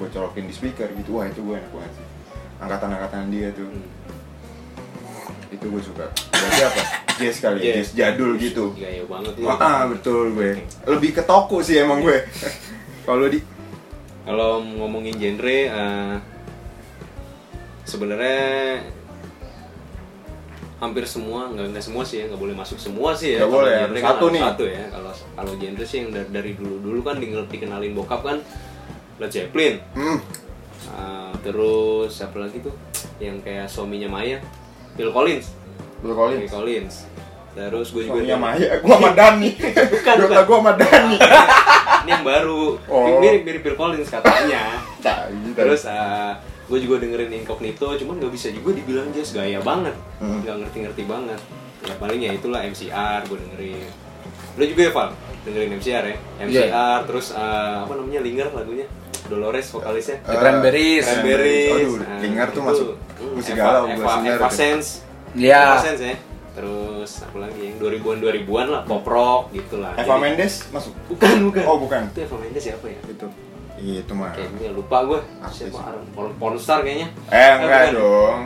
Speaker 2: gue colokin di speaker gitu. Wah itu gue enak banget sih. Angkatan-angkatan dia tuh
Speaker 3: Hmm.
Speaker 2: Itu gue suka. Berarti apa? Jazz kali ya?
Speaker 3: Jazz.
Speaker 2: jazz jadul gitu.
Speaker 3: Gaya banget lu.
Speaker 2: Wah, ah, betul gue. Lebih ke toko sih emang gue. Kalau di?
Speaker 3: Kalau ngomongin genre, eh, sebenarnya hampir semua nggak nggak semua sih ya nggak boleh masuk semua sih ya.
Speaker 2: Nggak boleh,
Speaker 3: genre kan
Speaker 2: satu nih.
Speaker 3: satu ya. Kalau kalau genre sih yang dari, dari dulu dulu kan di, dikenalin bokap kan Led Zeppelin.
Speaker 2: Hmm,
Speaker 3: Eh, terus siapa lagi tuh? Yang kayak suaminya Maya Phil Collins
Speaker 2: Phil
Speaker 3: Phil
Speaker 2: Collins
Speaker 3: Collins terus gue juga
Speaker 2: suaminya Maya gue sama Dani <laughs>
Speaker 3: Bukan,
Speaker 2: Dota gue sama Dani
Speaker 3: ini yang baru
Speaker 2: Oh.
Speaker 3: mirip mirip Phil Collins katanya <laughs>
Speaker 2: Tai, tai.
Speaker 3: Terus gue juga dengerin Incognito, cuman nggak bisa juga dibilang jazz gaya banget,
Speaker 2: Hmm.
Speaker 3: nggak ngerti-ngerti banget. Ya paling ya itulah MCR gue dengerin. Lo juga ya Val, dengerin MCR ya? MCR, terus eh, apa namanya Linger lagunya, Dolores vokalisnya.
Speaker 2: Eh,
Speaker 1: Cranberries.
Speaker 3: Cranberries.
Speaker 2: Aduh,
Speaker 3: Nah,
Speaker 2: Linger tuh masuk
Speaker 3: hmm,
Speaker 2: musik
Speaker 3: Eva-
Speaker 2: galau gue
Speaker 3: Eva,
Speaker 2: sebenarnya
Speaker 3: Eva
Speaker 2: tuh.
Speaker 3: Sense.
Speaker 1: Iya.
Speaker 3: Eva Sense ya. Terus apa lagi yang 2000-an 2000-an lah, pop rock gitu lah.
Speaker 2: Eva
Speaker 3: Jadi-
Speaker 2: Mendes masuk
Speaker 3: Bukan, bukan.
Speaker 2: oh bukan
Speaker 3: Itu Eva Mendes siapa ya?
Speaker 2: itu Iya, itu mah
Speaker 3: Kayaknya lupa gue. Siapa? Porn, pornstar kayaknya.
Speaker 2: eh enggak
Speaker 3: bukan.
Speaker 2: dong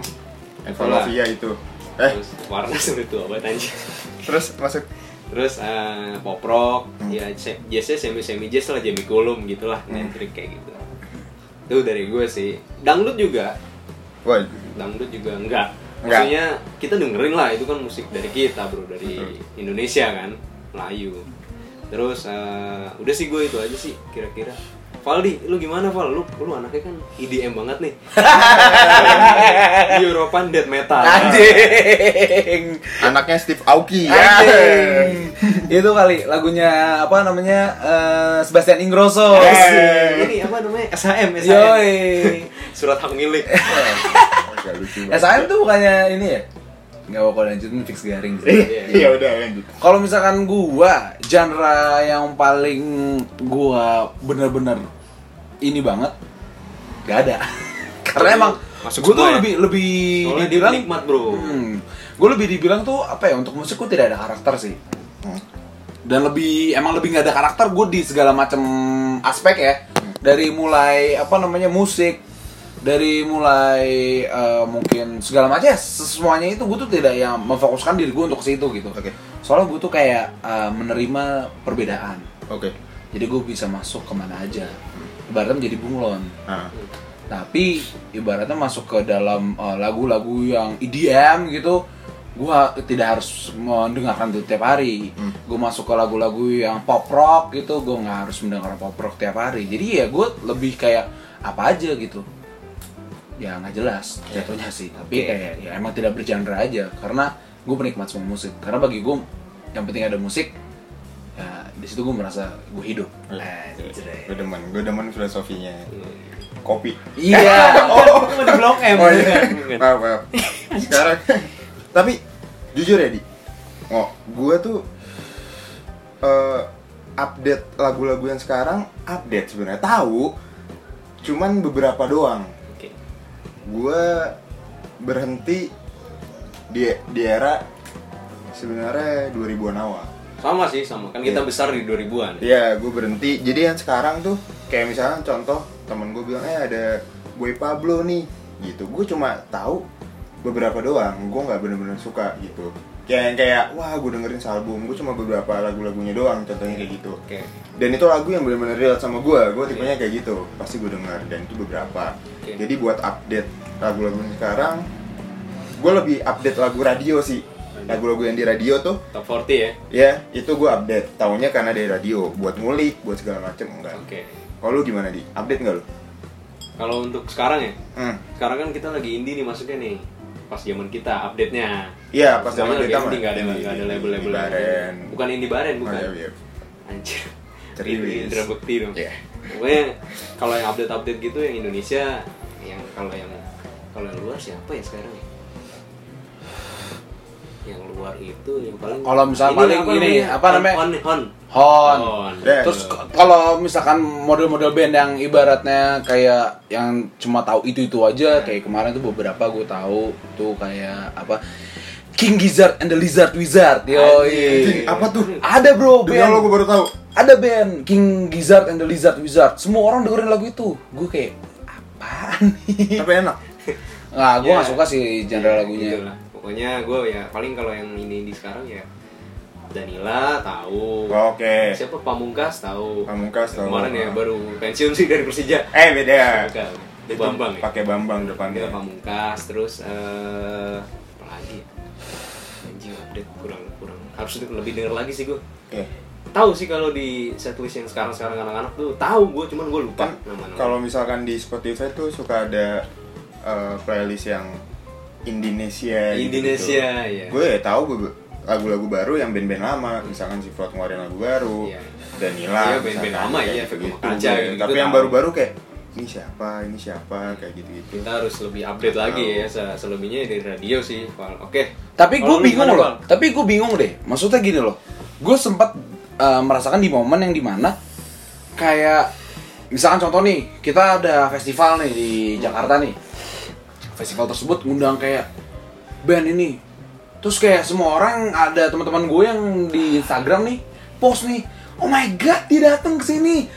Speaker 2: Eva. Lovia itu eh
Speaker 3: Terus warna <laughs> seperti itu apa anjir.
Speaker 2: terus masuk
Speaker 3: Terus eh, pop rock,
Speaker 2: Hmm.
Speaker 3: ya jazznya semi semi jazz lah, Jamie Cullum gitu lah,
Speaker 2: Hmm.
Speaker 3: nyentrik kayak gitu. Itu dari gue sih. Dangdut juga,
Speaker 2: wah
Speaker 3: dangdut juga enggak. Maksudnya kita dengerin lah itu kan musik dari kita bro, dari Indonesia kan, Melayu. Terus eh, udah sih gue itu aja sih kira-kira. Valdi, lu gimana Val? Lu, lu anaknya kan IDM banget nih <laughs> European Death Metal
Speaker 1: Anjing.
Speaker 2: Anaknya Steve Aoki ya.
Speaker 1: Anjing. Itu kali lagunya apa namanya? eh, Sebastian Ingrosso.
Speaker 2: Eh.
Speaker 3: Ini apa namanya? SHM, SHM
Speaker 1: Yoi. <laughs>
Speaker 3: Surat hak milik <laughs>
Speaker 2: banget.
Speaker 1: SAM tuh bukannya ini ya? Nggak bakal lanjutin fix garing sih.
Speaker 2: Iya, iya udah lanjut.
Speaker 1: Kalau misalkan gua genre yang paling gua bener-bener ini banget gak ada. <laughs> Karena emang
Speaker 3: Masuk
Speaker 1: gua tuh
Speaker 3: ya?
Speaker 1: lebih lebih
Speaker 3: Soalnya
Speaker 1: dibilang
Speaker 3: penikmat bro
Speaker 1: hmm, gua lebih dibilang tuh apa ya untuk musik gua tidak ada karakter sih.
Speaker 2: Hmm.
Speaker 1: Dan lebih emang lebih nggak ada karakter gue di segala macam aspek ya. Dari mulai apa namanya musik, dari mulai eh, mungkin segala macam ya semuanya itu gue tuh tidak yang memfokuskan diri gue untuk situ gitu.
Speaker 2: Oke.
Speaker 1: Soalnya gue tuh kayak eh, menerima perbedaan.
Speaker 2: Oke.
Speaker 1: Jadi gue bisa masuk ke mana aja. Ibaratnya menjadi bunglon.
Speaker 2: Nah,
Speaker 1: Tapi ibaratnya masuk ke dalam eh, lagu-lagu yang EDM gitu, gue tidak harus mendengarkan itu tiap hari.
Speaker 2: Hmm.
Speaker 1: Gue masuk ke lagu-lagu yang pop rock gitu, gue nggak harus mendengar pop rock tiap hari. Jadi ya gue lebih kayak apa aja gitu. Ya nggak jelas jatuhnya sih. Tapi kayak ya emang tidak bergenre aja. Karena gue penikmat semua musik. Karena bagi gue yang penting ada musik. Ya di situ gue merasa gue hidup.
Speaker 2: Gue demen, gue demen filosofinya. Kopi.
Speaker 1: Iya. <laughs>
Speaker 3: Oh, itu di Blok M
Speaker 2: Oh iya. <laughs> Maaf, maaf. Sekarang tapi jujur ya, Di. Oh, gue tuh eh, update lagu-lagu yang sekarang update sebenarnya tahu cuman beberapa doang. Gue berhenti di di era sebenarnya 2000-an awal
Speaker 3: Sama sih, sama. Kan kita
Speaker 2: Iya.
Speaker 3: besar di 2000-an.
Speaker 2: Iya, gue berhenti. Jadi yang sekarang tuh kayak misalnya contoh temen gue bilang, eh ada Boy Pablo nih, gitu. Gue cuma tahu beberapa doang. Gue nggak bener-bener suka gitu. Kayak yang kayak, wah gue dengerin album. Gue cuma beberapa lagu-lagunya doang. Contohnya kayak gitu.
Speaker 3: Oke.
Speaker 2: Dan itu lagu yang bener-bener relate sama gue. Gue tipenya kayak gitu. Pasti gue denger. Dan itu beberapa.
Speaker 3: Oke.
Speaker 2: Jadi buat update lagu-lagu sekarang, gue lebih update lagu radio sih. Lagu-lagu yang di radio tuh
Speaker 3: Top 40 ya.
Speaker 2: Ya, itu gue update. Taunya karena dari radio, buat ngulik, buat segala macem enggak.
Speaker 3: Oke.
Speaker 2: Kalau lu gimana di? Update nggak lu?
Speaker 3: Kalau untuk sekarang ya,
Speaker 2: Hmm.
Speaker 3: sekarang kan kita lagi indie nih masuknya nih. Pas zaman kita update-nya.
Speaker 2: Iya, pas zaman kita
Speaker 3: nggak ada nggak ada
Speaker 2: indie,
Speaker 3: label-label.
Speaker 2: indie baren.
Speaker 3: Bukan indie baren, bukan.
Speaker 2: Oh, iya, iya.
Speaker 3: Anjir.
Speaker 2: Ceriwis.
Speaker 3: Ini Indra Bekti dong.
Speaker 2: Iya.
Speaker 3: Pokoknya kalau yang update-update gitu yang Indonesia, yang kalau yang kalau yang luar siapa ya sekarang ya? Yang luar itu yang paling
Speaker 1: Kalau misalnya paling ini, apa namanya?
Speaker 3: Hon Hon.
Speaker 1: Hon.
Speaker 3: Hon.
Speaker 2: Dan-
Speaker 1: Terus kalau misalkan model-model band yang ibaratnya kayak yang cuma tahu itu itu aja, kayak kemarin tuh beberapa gue tahu tuh kayak apa King Gizzard and the Lizard Wizard, yoi.
Speaker 2: apa tuh?
Speaker 1: Ada bro,
Speaker 2: Demi Allah gue baru tahu.
Speaker 1: Ada band King Gizzard and the Lizard Wizard. Semua orang dengerin lagu itu. Gue kayak apaan nih?
Speaker 2: Tapi enak.
Speaker 1: Nah, gue
Speaker 3: Ya.
Speaker 1: gak suka sih genre
Speaker 3: Ya,
Speaker 1: lagunya.
Speaker 3: gitu lah. Pokoknya gue ya paling kalau yang ini di sekarang ya Danila tahu.
Speaker 2: Oke.
Speaker 3: Siapa Pamungkas tahu.
Speaker 2: Pamungkas tahu.
Speaker 3: Kemarin ya baru pensiun sih dari Persija.
Speaker 2: Eh beda.
Speaker 3: Bukan. Bambang ya.
Speaker 2: Pakai Bambang depannya.
Speaker 3: Kita Pamungkas terus eh apa lagi? Ya? Anjing update kurang kurang. Harus lebih denger lagi sih gue.
Speaker 2: Oke.
Speaker 3: Tahu sih kalau di setlist yang sekarang-sekarang anak-anak tuh tahu gue cuman gue lupa
Speaker 2: Kan kalau misalkan di Spotify tuh suka ada eh, playlist yang Indonesia.
Speaker 3: Indonesia, ya.
Speaker 2: Gue ya tahu be- lagu-lagu baru yang band-band lama, misalkan si Float ngeluarin lagu baru,
Speaker 3: Iya.
Speaker 2: Danila,
Speaker 3: Iya, band-band lama, iya. Fekuma Kaca,
Speaker 2: Gue-
Speaker 3: gitu-gitu
Speaker 2: Tapi yang baru-baru kayak ini siapa, ini siapa, kayak gitu-gitu.
Speaker 3: kita harus lebih update lagi ya se- selebihnya dari radio sih oke
Speaker 1: Tapi gue bingung loh.
Speaker 3: Val?
Speaker 1: Tapi gue bingung deh. Maksudnya gini loh. Gue sempat eh, merasakan di momen yang di mana kayak misalkan contoh nih kita ada festival nih di Jakarta nih. Festival tersebut ngundang kayak band ini. Terus kayak semua orang ada teman-teman gue yang di Instagram nih post nih. Oh my god, dia datang ke sini.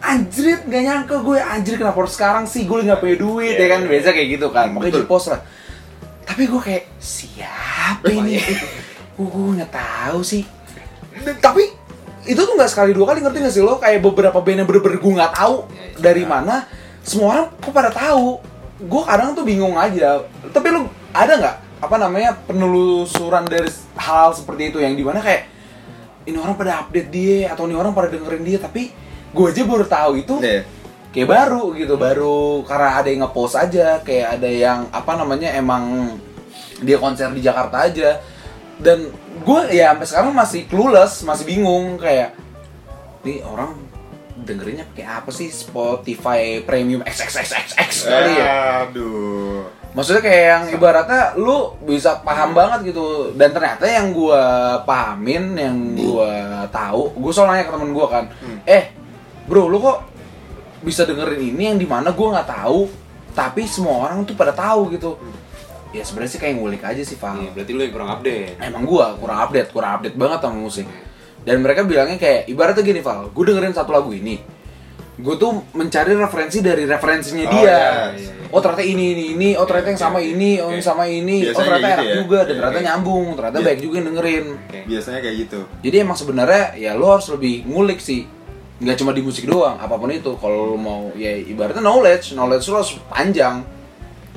Speaker 1: Anjrit, gak nyangka gue. Anjir kenapa harus sekarang sih? Gue nggak punya duit ya kan? biasa kayak gitu kan. Makanya
Speaker 2: Betul.
Speaker 1: di post lah. Tapi gue kayak siapa ini? <laughs> Gue gue nggak tahu sih. Tapi itu tuh nggak sekali dua kali ngerti nggak sih lo? Kayak beberapa band yang bener-bener gue nggak tahu
Speaker 3: Ya, ya.
Speaker 1: dari mana semua orang kok pada tahu. Gue kadang tuh bingung aja. Tapi lu ada nggak apa namanya penelusuran dari hal seperti itu? Yang di mana kayak ini orang pada update dia atau ini orang pada dengerin dia tapi gue aja baru tahu itu
Speaker 2: Iya.
Speaker 1: kayak baru gitu baru karena ada yang ngepost aja kayak ada yang apa namanya emang dia konser di Jakarta aja. Dan gue ya sampai sekarang masih clueless masih bingung kayak nih orang dengerinnya kayak apa sih? Spotify Premium XXXXX kali ya?
Speaker 2: Aduh.
Speaker 1: Maksudnya kayak yang ibaratnya lu bisa paham banget gitu. Dan ternyata yang gua pahamin, yang gua tahu, gua soalnya nanya ke temen gua kan, eh bro lu kok bisa dengerin ini yang di mana gua nggak tahu, tapi semua orang tuh pada tahu gitu. Ya sebenarnya sih kayak ngulik aja sih Fang.
Speaker 3: Iya, berarti lu yang kurang update.
Speaker 1: Emang gua kurang update, kurang update banget sama musik. Dan mereka bilangnya kayak ibaratnya gini Val, gue dengerin satu lagu ini, gue tuh mencari referensi dari referensinya
Speaker 2: Oh,
Speaker 1: dia.
Speaker 2: iya,
Speaker 3: iya, iya.
Speaker 1: Oh ternyata ini ini ini, oh ternyata yang sama ini, oh yang sama ini, oh ternyata enak
Speaker 2: gitu ya.
Speaker 1: juga dan ternyata nyambung, ternyata
Speaker 2: Iya.
Speaker 1: baik juga yang dengerin.
Speaker 2: Biasanya kayak gitu.
Speaker 1: Jadi emang sebenarnya ya lo harus lebih ngulik sih, nggak cuma di musik doang, apa pun itu. Kalau mau ya ibaratnya knowledge, knowledge lo harus panjang.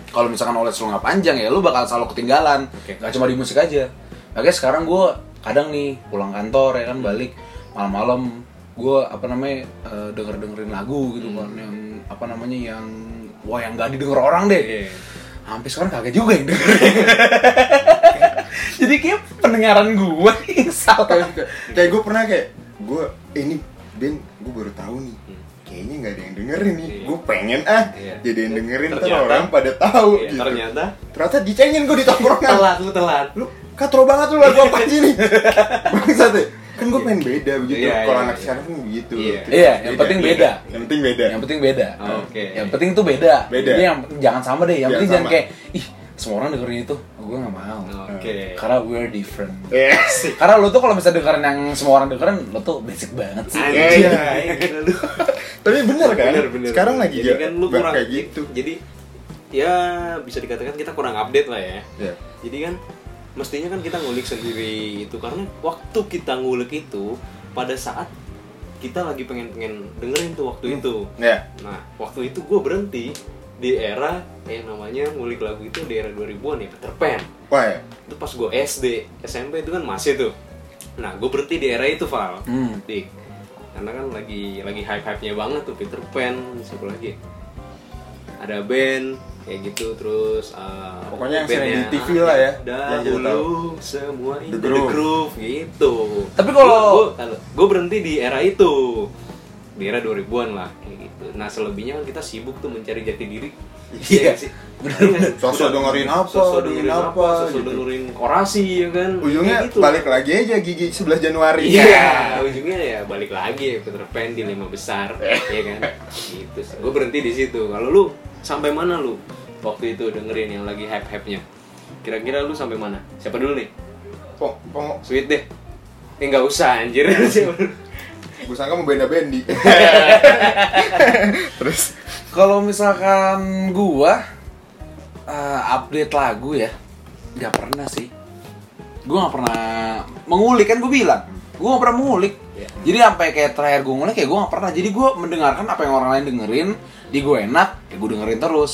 Speaker 1: Kalau misalkan knowledge lo nggak panjang ya lo bakal selalu ketinggalan.
Speaker 3: Oke.
Speaker 1: Nggak cuma di musik aja. Makanya sekarang gue kadang nih pulang kantor ya kan balik malam-malam gue apa namanya denger dengerin lagu gitu kan yang apa namanya yang wah yang nggak didengar orang deh
Speaker 3: Iya.
Speaker 1: Hampir sekarang kagak juga yang dengerin. <laughs> Jadi kayak pendengaran gue <laughs> yang salah.
Speaker 2: kayak kayak gue pernah kayak gue eh, ini Ben gue baru tahu nih kayaknya nggak ada yang dengerin nih
Speaker 3: Iya.
Speaker 2: gue pengen ah
Speaker 3: Iya.
Speaker 2: jadi yang dengerin
Speaker 3: Ternyata-
Speaker 2: orang pada tahu
Speaker 3: Iya,
Speaker 2: gitu
Speaker 3: ternyata
Speaker 2: ternyata dicengin gue di tongkrongan
Speaker 3: telat lu telat.
Speaker 2: lu katro banget lu lagu <laughs> apa sih nih bangsat ya kan gue pengen beda begitu
Speaker 3: Iya,
Speaker 2: kalau
Speaker 3: iya,
Speaker 2: anak
Speaker 3: iya.
Speaker 2: sekarang kan begitu
Speaker 3: Iya.
Speaker 1: Iya, yang penting beda.
Speaker 2: yang penting beda
Speaker 1: Yang penting beda.
Speaker 3: Oke.
Speaker 1: Yang penting tuh beda.
Speaker 2: Beda.
Speaker 1: Jadi yang jangan sama deh. Yang
Speaker 2: Jangan
Speaker 1: penting jangan kayak ih semua orang dengerin itu. Gue nggak mau.
Speaker 3: Oke.
Speaker 1: Karena we're different.
Speaker 2: yes <laughs>
Speaker 1: Karena lo tuh kalau misalnya dengerin yang semua orang dengerin, lo tuh basic banget sih.
Speaker 2: Iya.
Speaker 3: gila lu. <laughs>
Speaker 2: tapi bener kan
Speaker 3: Bener, bener.
Speaker 2: sekarang lagi
Speaker 3: jadi
Speaker 2: ya,
Speaker 3: kan lu kurang
Speaker 2: kayak gitu
Speaker 3: Jadi ya bisa dikatakan kita kurang update lah ya.
Speaker 2: ya
Speaker 3: Jadi kan mestinya kan kita ngulik sendiri itu karena waktu kita ngulik itu pada saat kita lagi pengen-pengen dengerin tuh waktu itu.
Speaker 2: ya
Speaker 3: Nah, waktu itu gue berhenti di era yang namanya ngulik lagu itu di era 2000-an ya Peter Pan.
Speaker 2: wah ya
Speaker 3: Itu pas gue SD, SMP itu kan masih tuh. Nah, gue berhenti di era itu, Val.
Speaker 1: Hmm.
Speaker 3: Dik. Karena kan lagi lagi hype-hype-nya banget tuh Peter Pan, siapa lagi? Ada band kayak gitu terus uh,
Speaker 2: Pokoknya yang sering di TV lah ya, kita
Speaker 3: Dahulu semua itu
Speaker 2: The Groove.
Speaker 3: gitu.
Speaker 1: Tapi kalau-
Speaker 3: gue berhenti di era itu. Di era 2000-an lah kayak gitu. Nah, selebihnya kan kita sibuk tuh mencari jati diri.
Speaker 1: Iya.
Speaker 3: Iya nggak sih?
Speaker 2: Sosok dengerin apa,
Speaker 3: sosok
Speaker 2: dengerin apa,
Speaker 3: apa, sosok
Speaker 2: gitu.
Speaker 3: dengerin orasi ya kan.
Speaker 2: ujungnya
Speaker 3: gitu.
Speaker 2: balik lagi aja gigi 11 Januari
Speaker 3: Iya, <laughs> ujungnya ya balik lagi ya Peter Pan di lima besar, <laughs> ya kan? Gitu. Gue berhenti di situ. Kalau lu sampai mana lu waktu itu dengerin yang lagi hype-hype-nya? Kira-kira lu sampai mana? Siapa dulu nih?
Speaker 2: Pong, pong,
Speaker 3: Sweet deh. Eh nggak usah anjir. <laughs>
Speaker 2: Gue sangka mau benda bendi <laughs> terus
Speaker 1: Kalau misalkan gua eh, update lagu ya, nggak pernah sih. Gua nggak pernah mengulik kan gue bilang, gua nggak pernah mengulik.
Speaker 3: Iya.
Speaker 1: Jadi sampai kayak terakhir gue ngulik kayak gue nggak pernah. Jadi gue mendengarkan apa yang orang lain dengerin, di gue enak, ya gue dengerin terus.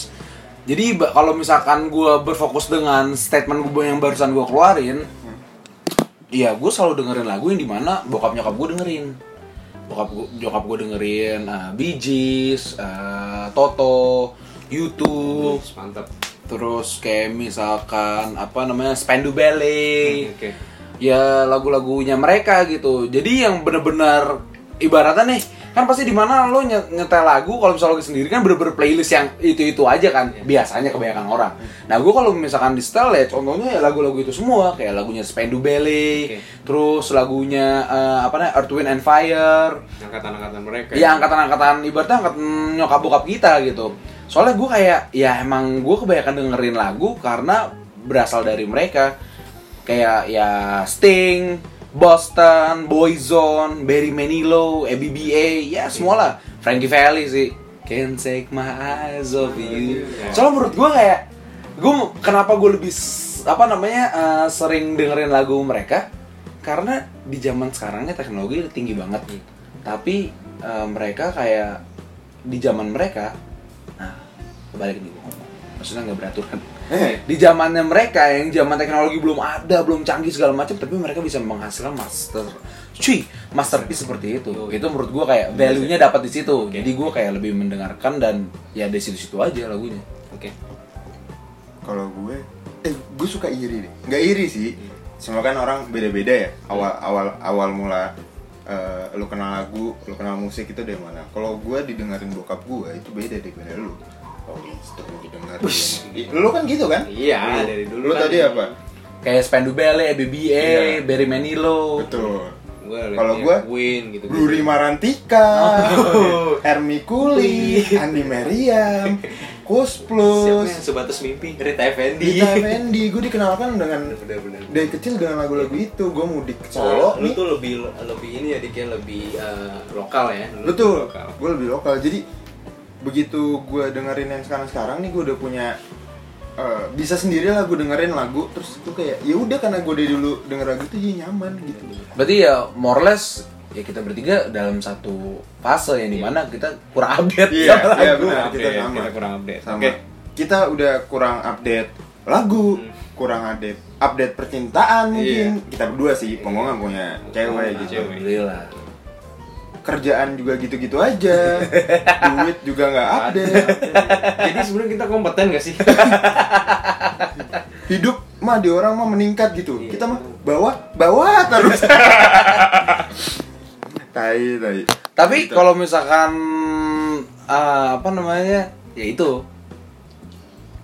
Speaker 1: Jadi kalau misalkan gue berfokus dengan statement gue yang barusan gue keluarin, Iya, gue selalu dengerin lagu yang di mana bokap nyokap gue dengerin. Bokap gue, nyokap gue dengerin uh, Bee Gees, uh, Toto, YouTube,
Speaker 3: Mantap.
Speaker 1: terus kayak misalkan apa namanya Spandu Ballet,
Speaker 3: Oke.
Speaker 1: ya lagu-lagunya mereka gitu. Jadi yang bener-bener ibaratnya nih kan pasti di mana lo nye- nyetel lagu kalau misalnya lo sendiri kan bener-bener playlist yang itu-itu aja kan biasanya kebanyakan orang. Nah gue kalau misalkan di setel ya contohnya ya lagu-lagu itu semua kayak lagunya Spandu Ballet,
Speaker 3: Oke.
Speaker 1: terus lagunya eh, apa namanya Earth Wind and Fire,
Speaker 3: Angkatan-angkatan mereka.
Speaker 1: ya angkatan-angkatan ibaratnya angkatan nyokap bokap kita gitu soalnya gue kayak ya emang gue kebanyakan dengerin lagu karena berasal dari mereka kayak ya Sting, Boston, Boyzone, Barry Manilow, ABBA, ya semua lah Frankie Valli sih. Can't take my eyes off you. Soalnya menurut gue kayak gue kenapa gue lebih apa namanya eh, sering dengerin lagu mereka? Karena di zaman sekarangnya teknologi tinggi banget. Tapi eh, mereka kayak di zaman mereka nah kebalik nih gue ngomong. Maksudnya nggak beraturan
Speaker 2: Eh.
Speaker 1: di zamannya mereka yang zaman teknologi belum ada belum canggih segala macam tapi mereka bisa menghasilkan master cuy masterpiece seperti itu
Speaker 3: Yo.
Speaker 1: itu menurut gua kayak value nya dapat di situ jadi gua kayak lebih mendengarkan dan ya dari situ situ aja lagunya
Speaker 3: oke
Speaker 2: Kalau gue, eh gue suka iri deh. Nggak iri sih. Semua kan orang beda-beda ya. Awal awal awal mula eh, lu kenal lagu, lu kenal musik itu dari mana? Kalau gue didengerin bokap gue itu beda daripada lu. Oh, itu Lu kan gitu kan?
Speaker 3: Iya,
Speaker 2: Lu-
Speaker 3: dari dulu
Speaker 2: Lu
Speaker 3: kan
Speaker 2: tadi apa?
Speaker 1: kayak Spendu Bele, BBA,
Speaker 2: Iya.
Speaker 1: Barry Manilow
Speaker 2: Betul.
Speaker 3: gue
Speaker 2: Kalau gua,
Speaker 3: Win gitu
Speaker 2: Bluri Marantika,
Speaker 3: Oh. <laughs>
Speaker 2: Hermi Kuli, Andi Meriam, Kus
Speaker 3: siapa
Speaker 2: Plus,
Speaker 3: yang sebatas mimpi Rita Effendi
Speaker 2: Dita Effendi. Gue dikenalkan dengan
Speaker 3: bener-bener
Speaker 2: dari kecil dengan lagu-lagu itu. Gue mudik ke
Speaker 3: Solo,
Speaker 2: Solo
Speaker 3: lu
Speaker 2: nih.
Speaker 3: tuh lebih lebih ini ya dikit lebih eh, lokal ya Lu
Speaker 2: Betul.
Speaker 3: lokal.
Speaker 2: Gue lebih lokal. Jadi begitu gue dengerin yang sekarang-sekarang nih gue udah punya eh, bisa sendiri lah gue dengerin lagu terus itu kayak ya udah karena gue dari dulu denger lagu itu jadi nyaman gitu.
Speaker 1: berarti ya more or less ya kita bertiga dalam satu fase yang di mana kita kurang update
Speaker 2: Iya,
Speaker 1: sama
Speaker 2: iya
Speaker 1: lagu.
Speaker 2: benar kita sama.
Speaker 3: kita kurang update.
Speaker 2: Sama.
Speaker 3: Oke.
Speaker 2: Kita udah kurang update lagu,
Speaker 3: Hmm.
Speaker 2: kurang update update percintaan mungkin.
Speaker 3: Iya.
Speaker 2: Kita berdua sih, pengongga punya cewek
Speaker 3: Punya
Speaker 2: gitu.
Speaker 3: cewek.
Speaker 1: Alhamdulillah
Speaker 2: Kerjaan juga gitu-gitu aja. <laughs> Duit juga nggak update.
Speaker 3: Jadi sebenarnya kita kompeten gak sih? <laughs>
Speaker 2: Hidup mah di orang mah meningkat gitu.
Speaker 3: Iya.
Speaker 2: Kita mah bawah, bawah terus. <laughs> tai, tai.
Speaker 1: tapi
Speaker 2: Gitu.
Speaker 1: kalau misalkan eh, apa namanya ya itu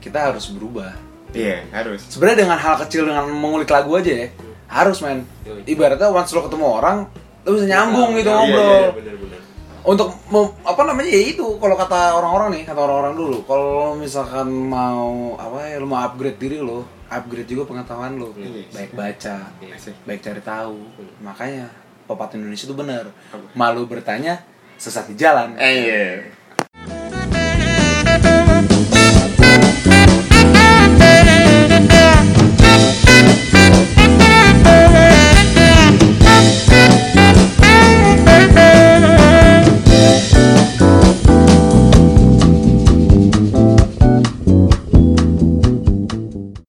Speaker 1: kita harus berubah
Speaker 2: Iya, harus.
Speaker 1: sebenarnya dengan hal kecil dengan mengulik lagu aja ya harus
Speaker 3: Yoi.
Speaker 1: ibaratnya once lo ketemu orang lo bisa nyambung gitu
Speaker 3: Iya,
Speaker 1: ngobrol
Speaker 3: iya, bener-bener.
Speaker 1: untuk mem- apa namanya ya itu kalau kata orang-orang nih kata orang-orang dulu kalau misalkan mau apa ya lo mau upgrade diri lo upgrade juga pengetahuan lo
Speaker 2: Iya.
Speaker 1: baik baca
Speaker 3: Iya.
Speaker 1: baik cari tahu makanya pepatah Indonesia itu benar malu bertanya sesat di jalan
Speaker 2: Eh, iya.